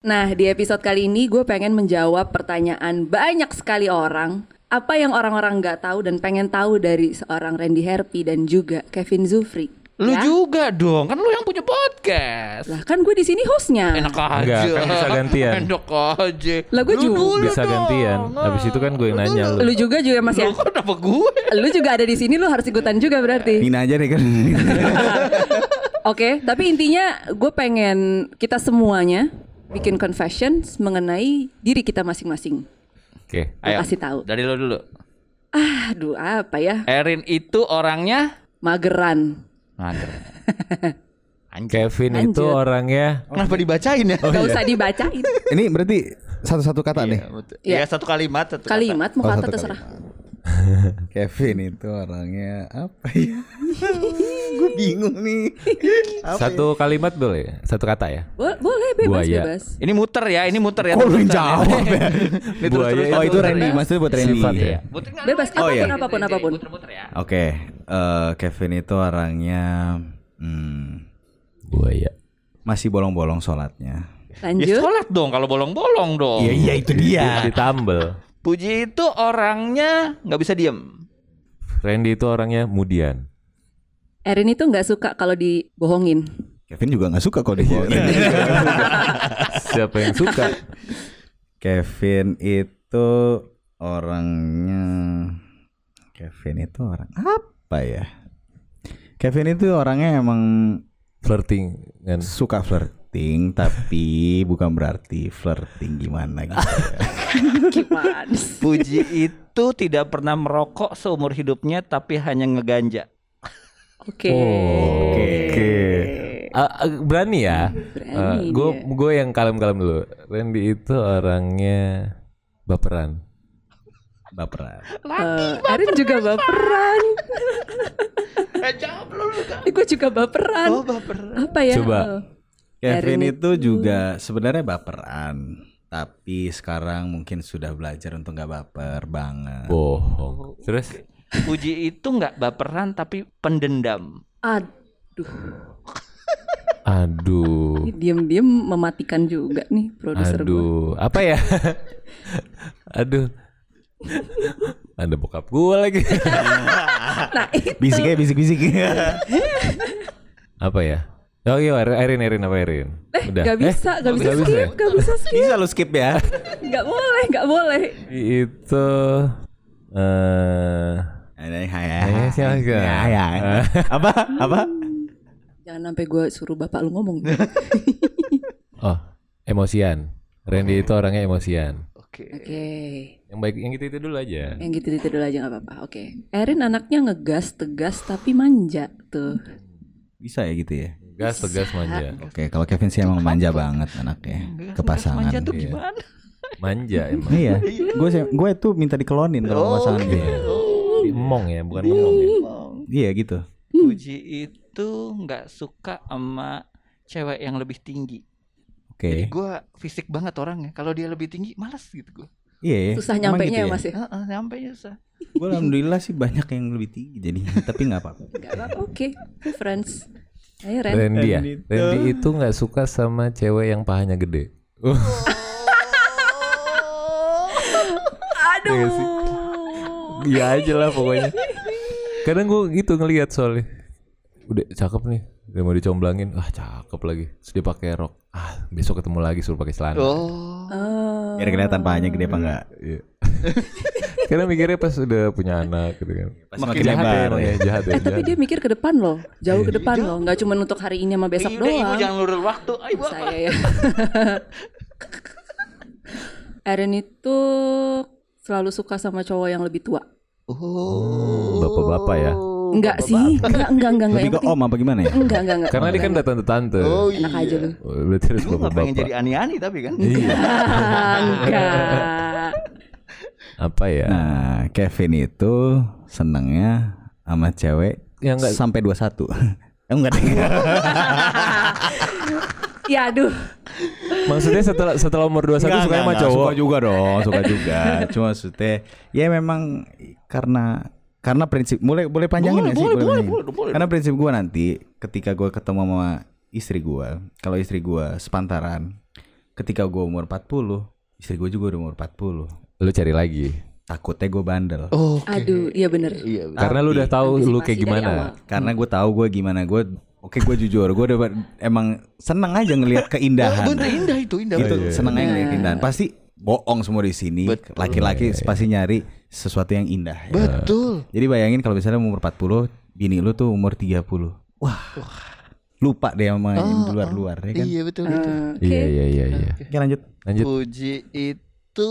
Nah, di episode kali ini gue pengen menjawab pertanyaan banyak sekali orang. Apa yang orang-orang nggak tahu dan pengen tahu dari seorang Randy Herpy dan juga Kevin Zufri. Lu Ya? juga dong, kan lu yang punya podcast. Lah kan gue di sini hostnya. Enak aja. Enggak, kan bisa gantian. Enak aja. Lah, gua Lu juga dulu Bisa dong. gantian. Habis itu kan gue yang nanya lu. Lu juga juga Mas ya. Lu kok kenapa gue? Lu juga ada di sini, lu harus ikutan juga berarti. Nina aja deh kan. Oke, tapi intinya gue pengen kita semuanya bikin confessions mengenai diri kita masing-masing. Oke. Gue kasih tahu. Dari lu dulu. Aduh, apa ya? Erin itu orangnya Mageran. Anjir. Kevin Lanjut. itu orangnya Kenapa dibacain ya? Gak usah dibacain. Ini berarti satu-satu kata nih. betul. Iya. Ya, satu kalimat, satu kata. Kalimat mau Oh, kata terserah. Kevin itu orangnya apa ya? Gue bingung nih. Apa satu kalimat boleh, satu kata ya. Bo- boleh bebas Buaya. bebas. Ini muter ya, ini muter ya. Kok lu terusan jawab ya? Buaya terus- Oh itu Randy, ya. maksudnya buat Randy. Sifat ya. Bebas, Lu- Oh, iya. apa pun, apa pun, apa pun. Muter-muter ya. Oke, eh, Kevin itu orangnya hmm, Buaya. masih bolong-bolong sholatnya. Ya Lanjut. sholat dong kalau bolong-bolong dong. Iya iya itu dia. Ditambel. Puji itu orangnya nggak bisa diem. Randy itu orangnya mudian. Erin itu nggak suka kalau dibohongin. Kevin juga nggak suka kalau dibohongin. Siapa yang suka? Kevin itu orangnya Kevin itu orang apa ya? Kevin itu orangnya emang Flirting kan. suka flirting tapi bukan berarti flirting gimana gitu. ya. Gimana? Puji itu tidak pernah merokok seumur hidupnya tapi hanya ngeganja. Oke. Oke. Ah, ah, berani ya? Berani gue dia. gue yang kalem-kalem dulu. Randy itu orangnya baperan. Baperan. Eh, Erin juga baperan. Eh jawab lu lu. Gue juga baperan. Oh baper. Apa ya? Coba. Oh. Kevin Erin itu juga sebenarnya baperan tapi sekarang mungkin sudah belajar untuk nggak baper banget. Bohong. Terus Puji itu nggak baperan tapi pendendam. Aduh. aduh. Ini diem-diem mematikan juga nih produser gue. Aduh, apa ya? Aduh. Ada bokap gue lagi. Nah, itu. Bisik ya bisik-bisik. apa ya? Oh iya, Erin, Erin apa Erin? Eh, gak bisa, gak bisa nggak skip, ya? gak bisa skip. Bisa lu skip ya. Gak boleh, gak boleh. Itu eh Ada ya. Eh, siapa? Ya, ya. Apa? Apa? Jangan sampai gue suruh bapak lu ngomong. oh, emosian. Randy itu orangnya emosian. Oke. Oke. Yang baik yang gitu itu dulu aja. Yang gitu-gitu dulu aja gak apa-apa. Oke. Erin anaknya ngegas, tegas, tapi manja tuh. Bisa ya gitu ya. Gas tegas manja. Oke, kalau Kevin sih emang manja banget anaknya ke pasangan. Manja tuh Iya. gimana? Manja emang. Iya, gue gue tuh minta dikelonin kalau Oh, pasangan gue. Emong ya, bukan ngomong ya. Iya gitu. Puji itu nggak suka sama cewek yang lebih tinggi. Oke. Gue fisik banget orangnya. Kalau dia lebih tinggi, malas gitu gue. Iya. ya. Susah nyampe nya gitu ya mas ya? Heeh, nyampe susah. Gue alhamdulillah sih banyak yang lebih tinggi jadi tapi nggak apa-apa. Gak apa-apa, oke. Preference. Ayo Ren. Randy ya. Randy itu- Randy itu nggak suka sama cewek yang pahanya gede. Uh, Aduh. Iya sih. Iya aja lah pokoknya. Kadang gue gitu ngelihat soalnya. Udah cakep nih. Udah mau dicomblangin. Ah cakep lagi. Terus dia pakai rok. Ah besok ketemu lagi suruh pakai celana. Oh. Oh. Biar kelihatan pahanya gede apa enggak. Iya. Karena mikirnya pas udah punya anak gitu kan. Makin jahat ya emang ya, ya. jahat ya. Eh tapi jahat. dia mikir ke depan loh, jauh ke depan loh, nggak cuma untuk hari ini sama besok ibu doang. jangan lurus waktu. Ayo apa? Saya ya. Erin itu selalu suka sama cowok yang lebih tua. Oh. Bapak-bapak ya. Enggak sih, enggak, enggak, enggak, enggak. Lebih ke om apa gimana ya? Enggak, enggak, enggak. Karena dia kan udah tante-tante. Oh, Enak aja lu. Oh, Berarti harus Lu nggak pengen bapak-bapak. jadi ani-ani tapi kan? Iya. enggak. Apa ya? Nah, Kevin itu senengnya sama cewek Yang enggak sampai 21. Eh, enggak deh. Ya aduh. Maksudnya setelah setelah umur 21 Enggak, suka enggak, sama enggak. cowok. Suka juga dong, suka juga. Cuma maksudnya ya memang karena karena prinsip boleh boleh panjangin Boleh, nggak sih? boleh, boleh, boleh, boleh. Karena prinsip gua nanti ketika gua ketemu sama istri gua, kalau istri gua sepantaran, ketika gue umur 40 istri gue juga udah umur 40 Lu cari lagi. takutnya gue bandel Oh. Aduh, iya bener. Iya. Karena lu udah tahu lu kayak gimana. karena gue tahu gue gimana gue oke gue jujur gue udah emang seneng aja ngelihat keindahan Bener indah itu indah. itu iya, iya. seneng aja ngelihat keindahan pasti bohong semua di sini Betul. laki-laki pasti nyari sesuatu yang indah ya. Betul. jadi bayangin kalau misalnya umur 40 bini lu tuh umur 30 wah lupa deh sama yang di luar-luar ya kan Iya betul betul. Eh, Oke. Iya iya iya iya. Oke, lanjut Lanjut. Puji itu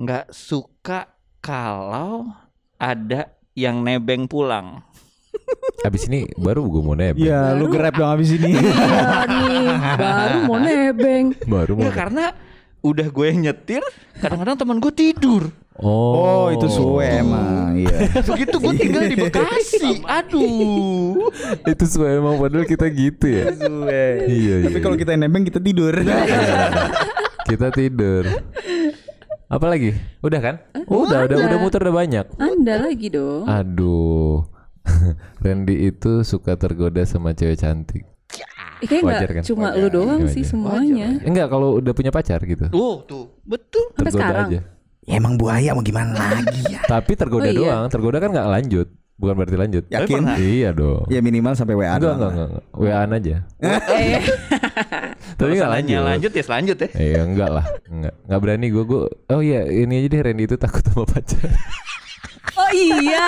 nggak suka kalau ada yang nebeng pulang. Abis ini baru gue mau nebeng. ya lu grab dong abis ini Iya nih, baru mau nebeng. Baru mau. Ya karena udah gue nyetir, kadang-kadang teman gue tidur. Oh. oh itu suwe emang iya Begitu gue tinggal di Bekasi. Aduh. itu sesuai emang padahal kita gitu ya. suwe Iya, tapi iya, kalau kita nebeng kita tidur Kita tidur. Apa lagi? Udah kan? udah, udah, udah muter udah banyak. Anda lagi dong. Aduh. Randy itu suka tergoda sama cewek cantik. Eh, kayaknya nggak Wajar kan? cuma Wajar. lu doang Wajar. sih semuanya. Enggak kalau udah punya pacar gitu. Oh tuh betul. Sampai Tergoda sekarang. aja. ya emang buaya mau gimana lagi ya Tapi tergoda Oh, iya. doang. Tergoda kan nggak lanjut. Bukan berarti lanjut. yakin Iya dong. ya minimal sampai WA Enggak, enggak, enggak, enggak. WA-an aja. Tapi enggak lanjut. Lanjut ya selanjut ya. Eh, ya enggak lah. Enggak. Enggak berani gue. Gue Oh iya, ini aja deh Randy itu takut sama pacar. oh iya.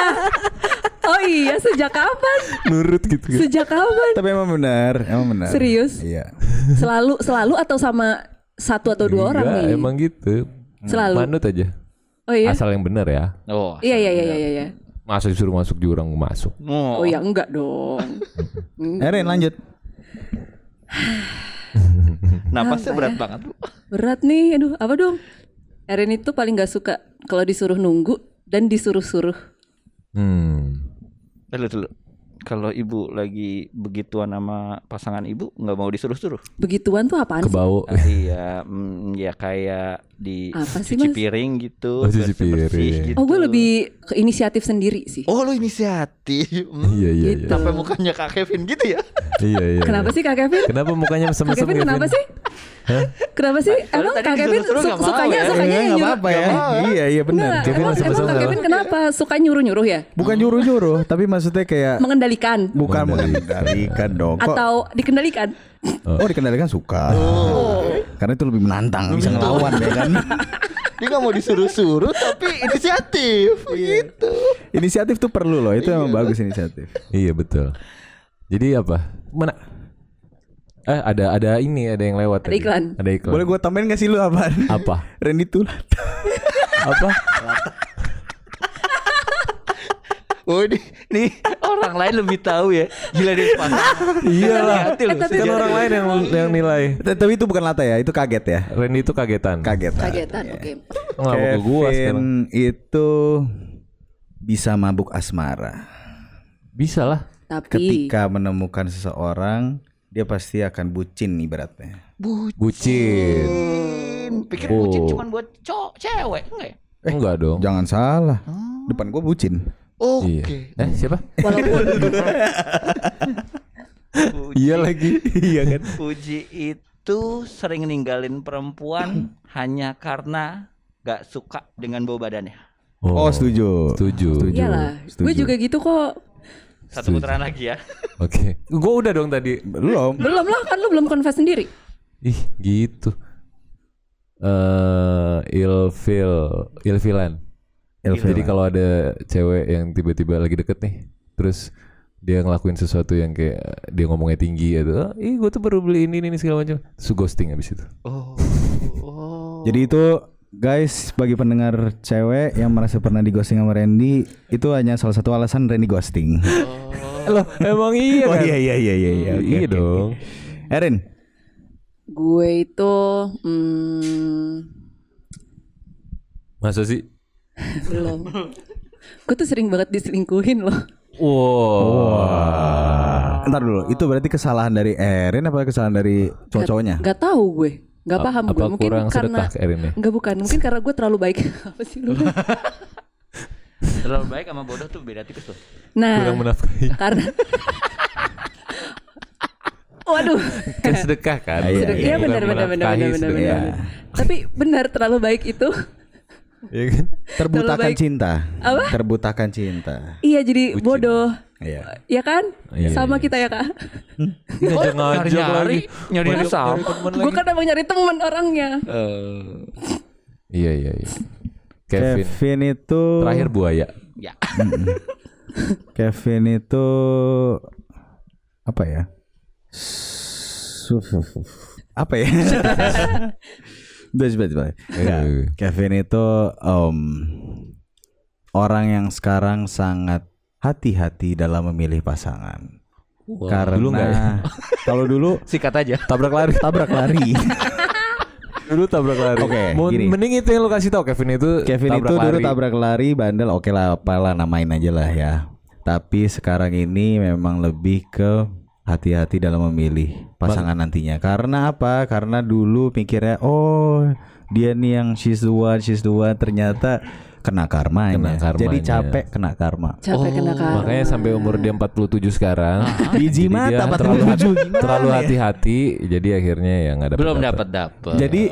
Oh iya, sejak kapan? Nurut gitu. kan. Sejak kapan? tapi emang benar emang benar Serius? iya Selalu selalu atau sama satu atau dua orang Enggak, nih? emang gitu. Selalu. Manut aja. Oh iya. Asal yang benar ya. Oh. Iya iya iya iya iya. Masa disuruh masuk jurang gue masuk. Oh. Oh ya enggak dong. Erin lanjut Napasnya berat banget. Bu. Berat nih, aduh apa dong? Erin itu paling gak suka kalau disuruh nunggu dan disuruh-suruh. Hmm. Dulu dulu. Kalau ibu lagi begituan sama pasangan ibu nggak mau disuruh-suruh. Begituan tuh apaan sih? Kebau. Ah, iya, mm, ya kayak di Apa sih, cuci Mas? piring gitu, Oh, cuci piring. gitu. Oh gue lebih ke inisiatif sendiri sih. Oh, lu inisiatif. Mm. Iya iya iya. Sampai mukanya Kak Kevin gitu ya. Iya iya. Kenapa iya. sih Kak Kevin? Kenapa mukanya Kak mesem-mesem Kevin kenapa sih? Hah? Kenapa sih? Emang tadi Kak Kevin su- sukanya ya. sukanya Iya yang nyuruh. apa-apa ya iya iya benar Kevin emang, masih emang Kak Kevin kenapa suka nyuruh-nyuruh ya? bukan nyuruh-nyuruh tapi maksudnya kayak Mengendalikan bukan Mengendalikan. dong atau dikendalikan? oh dikendalikan suka karena itu lebih menantang bisa ngelawan ya kan Dia nggak mau disuruh-suruh tapi inisiatif gitu. inisiatif tuh perlu loh itu emang bagus inisiatif Iya betul. Jadi apa? Mana? Eh ada ada ini ada yang lewat Ada tadi. iklan. Ada iklan. boleh gue tambahin gak sih lu apaan Apa? Randy tuh Apa? Oh ini, ini orang lain lebih tahu ya. Gila dia. Iyalah. Hati lu. tapi- Kan orang lain yang yang nilai. tapi itu bukan lata ya itu kaget ya Randy itu kagetan. kaget Kagetan, oke. Nggak mau ke gua sekarang. Itu bisa mabuk asmara Bisa lah. Tapi ketika menemukan seseorang dia pasti akan bucin ibaratnya Bucin. Bucin. Pikir bucin Oh. cuma buat cowok cewek enggak ya? Enggak dong. jangan salah depan gue bucin Oke. Iya. Eh siapa? walaupun Iya lagi. iya kan. Puji itu sering ninggalin perempuan hanya karena gak suka dengan bau badannya. oh, setuju Setuju. Setuju. iyalah, gue juga gitu kok. Satu Setuju. putaran lagi ya. Oke. Gua udah dong tadi. belum Belum lah, kan lu belum confess sendiri. Ih, gitu. Eh, ilfil, ilfilan. Ilfil. Jadi kalau ada cewek yang tiba-tiba lagi deket nih, terus dia ngelakuin sesuatu yang kayak dia ngomongnya tinggi gitu, "Ah, ih gue tuh baru beli ini ini segala macam, terus ghosting abis itu. Oh. oh. Jadi itu guys bagi pendengar cewek yang merasa pernah di ghosting sama Randy itu hanya salah satu alasan Randy ghosting. Loh, emang iya oh kan? iya iya iya iya iya. oke, Iya oke, dong. oke. Erin, Gue itu hmm, Masa sih? belum. gue tuh sering banget diselingkuhin loh. Wow. ntar dulu. Itu berarti kesalahan dari Erin apa kesalahan dari cowok-cowoknya? Gak tahu gue, gak A- paham apa gue. Mungkin kurang karena ya? Enggak bukan, mungkin karena gue terlalu baik. Apa sih lu? Terlalu baik sama bodoh tuh beda tipis tuh. Nah, Kurang menafkahi. karena Waduh. Kan sedekah kan. Iya, Sedekah. Iya benar benar benar benar benar. benar. Tapi benar terlalu baik itu. Iya kan? Terbutakan cinta. Apa? Terbutakan cinta. Iya jadi bodoh. Iya. Ya kan? Iya, Sama iya. kita ya kak. Ngajak ngajak lagi. nyari sama. nyari temen Gue lagi. kan emang nyari temen orangnya. Eh, Iya iya iya. Kevin. Kevin itu Terakhir buaya. ya. Kevin itu apa ya? Apa ya? Coba. Enggak. Eh. Kevin itu em, orang yang sekarang sangat hati-hati dalam memilih pasangan. Karena dulu nggak ya? kalau dulu Sikat aja. Tabrak lari. tabrak lari. Dulu tabrak lari. Oke, gini. Mending itu yang lu kasih tau Kevin itu Kevin tabrak itu dulu lari. tabrak lari bandel oke lah apalah namain aja lah ya. Tapi sekarang ini memang lebih ke hati-hati dalam memilih pasangan nantinya. Karena apa? Karena dulu pikirnya oh dia nih yang she's the one, she's the one ternyata kena karmanya. Kena karmanya. Jadi capek kena karma. Capek kena karma. Makanya sampai umur dia 47 sekarang. Biji mata dia terlalu 47 hati- terlalu ya? hati-hati jadi akhirnya ya nggak dapat Belum dapat dapat. Jadi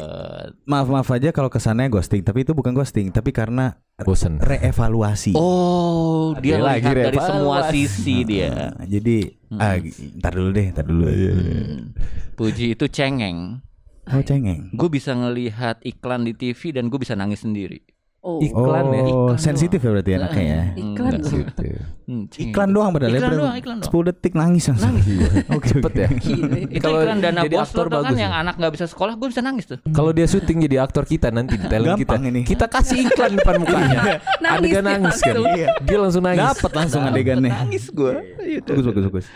maaf maaf aja kalau kesannya ghosting, tapi itu bukan ghosting, tapi karena bosen. reevaluasi. Oh, dia Ada lagi lihat dari revaluasi. semua sisi dia. Nah, jadi ah, ntar dulu deh, ntar dulu. Hmm. Puji itu cengeng. Oh cengeng. Gue bisa ngelihat iklan di TV dan gue bisa nangis sendiri. Oh, Iklan ya. Oh, sensitif ya berarti anaknya ya. iklan. Gitu. Hmm, cengeng. Iklan doang padahal ya. Iklan doang, iklan doang. 10 detik nangis langsung. Oke, Cepet ya. Gile. Itu Kalau iklan dana jadi bos aktor kan bagus yang ya. anak nggak bisa sekolah gue bisa nangis tuh. Kalau dia syuting jadi aktor kita nanti di talent kita. Ini. Kita kasih iklan depan mukanya. Nangis Adegan dia nangis kan. Dia langsung nangis. Dapat langsung adegannya. Nangis gue. Bagus bagus bagus.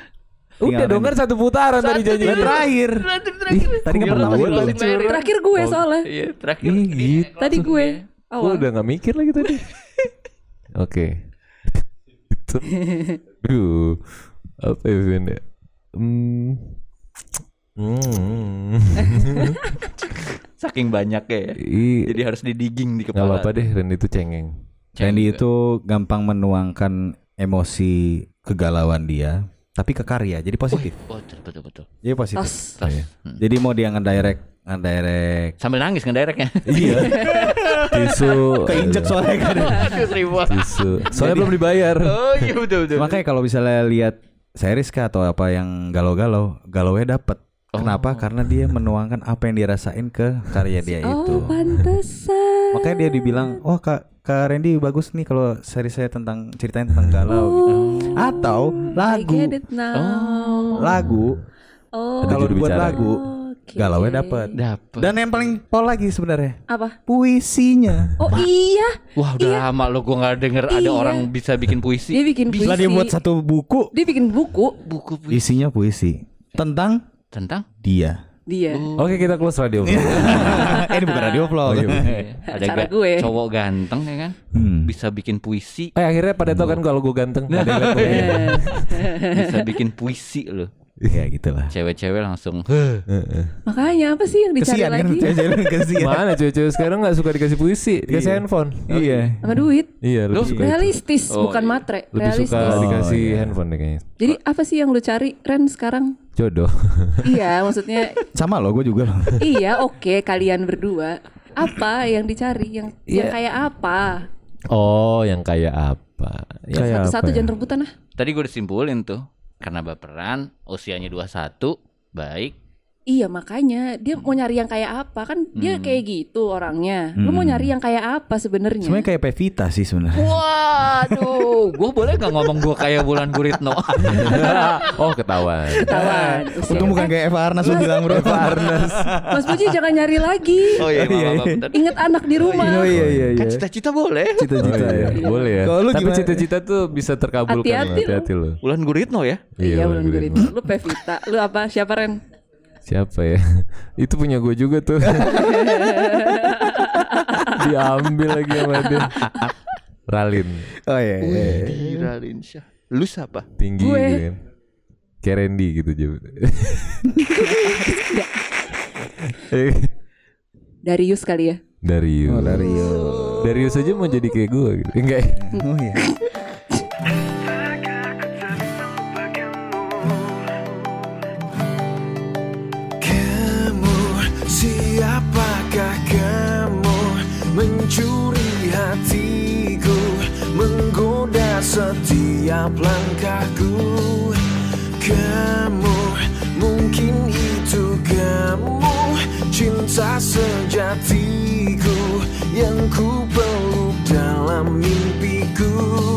Udah dong kan satu putaran tadi janjinya. terakhir. Ih, Tadi kan pertama lu. Terakhir gue soalnya. Iya terakhir. Ih, gitu. Tadi gue. Gue Awal. udah gak mikir lagi tadi. Oke. Itu. Duh. Apa ya Vin ya? Hmm. Hmm. Saking banyak ya. Ih, Jadi harus didigging di Gak kepala. apa-apa deh Ren itu cengeng. Randy itu gampang menuangkan emosi kegalauan dia, tapi ke karya. Jadi positif. Betul betul betul. Jadi positif. Tos. Oh, iya. Jadi mau dia ngedirect, ngedirect. Sambil nangis ngedirectnya. Iya. Tisu. Keinjek soalnya kan. Aduh. Tisu. Soalnya belum dibayar. Oh iya betul betul. Makanya kalau misalnya lihat series kah atau apa yang galau-galau, galaunya dapet. Kenapa? Karena dia menuangkan apa yang dirasain ke karya dia itu. Oh, pantesan. Makanya dia dibilang, "Oh, Kak Kak Randy bagus nih kalau seri saya tentang ceritanya tentang galau gitu." Atau I lagu. get it now. Lagu Oh. Kalau dibuat lagu Oke. galaunya dapet. Dapat. Dan yang paling pol lagi sebenarnya Apa? puisinya. Oh iya, Wah udah lama lo gue nggak denger ada Iya. orang bisa bikin puisi. dia bikin puisi. Setelah dia buat satu buku, Dia bikin buku buku puisi isinya puisi tentang tentang dia. dia. Oke kita close radio. eh, ini bukan radio vlog. ada Cara gue. cowok ganteng ya kan Hmm. bisa bikin puisi Eh akhirnya pada tau kan kalau gue ganteng. Ada gue. bisa bikin puisi loh Ya gitulah. cewek-cewek langsung Makanya apa sih yang dicari Kesian kan? lagi? Kesian. Mana cewek-cewek sekarang gak suka dikasih puisi, dikasih Iya. handphone. Iya. Sama duit. Iya, Lu suka itu. Realistis, Oh, bukan iya. matre. Lebih Realistis. suka Oh, dikasih iya. handphone deh kayaknya. Jadi apa sih yang lu cari Ren sekarang? Jodoh. iya, maksudnya Sama loh, gue juga iya oke kalian berdua. Apa yang dicari? Yang yang Iya. kayak apa? Oh, yang kayak apa? Ya, Kayak Satu-satu ya? jangan rebutan ah. tadi gue disimpulin tuh karena baperan usianya 21 baik Iya makanya dia mau nyari yang kayak apa kan dia Hmm. kayak gitu orangnya. Lu mau Hmm. nyari yang kayak apa sebenarnya? Sebenarnya kayak Pevita sih sebenarnya. waduh gue boleh nggak ngomong gue kayak Bulan Guritno oh, ketahuan. Ketahuan. usia. Untung bukan kayak Eva Arnas lu bilang bro. Eva Arnas. Mas Puji jangan nyari lagi. oh iya, Iya, iya. Ingat anak di rumah. Oh iya iya iya. kan cita-cita boleh Oh, Cita-cita iya. ya. Boleh ya. Kalau lu Tapi cita-cita tuh bisa terkabulkan. Hati-hati lo. Bulan Guritno ya Iya, Bulan bulan Guritno. Guritno. Lu Pevita, lu apa? Siapa Ren? Siapa ya? Itu punya gue juga tuh. Diambil lagi sama dia. Ralin Oh iya. iya. Gila Linsyah lu siapa tinggi Gue. gitu kan. Kayak Randy gitu juga. Darius kali ya. Darius. Oh Dario. Darius aja mau jadi kayak gue gitu. Enggak ya? Oh iya. mencuri hatiku Menggoda setiap langkahku. Kamu, mungkin itu kamu Cinta sejatiku Yang ku peluk dalam mimpiku.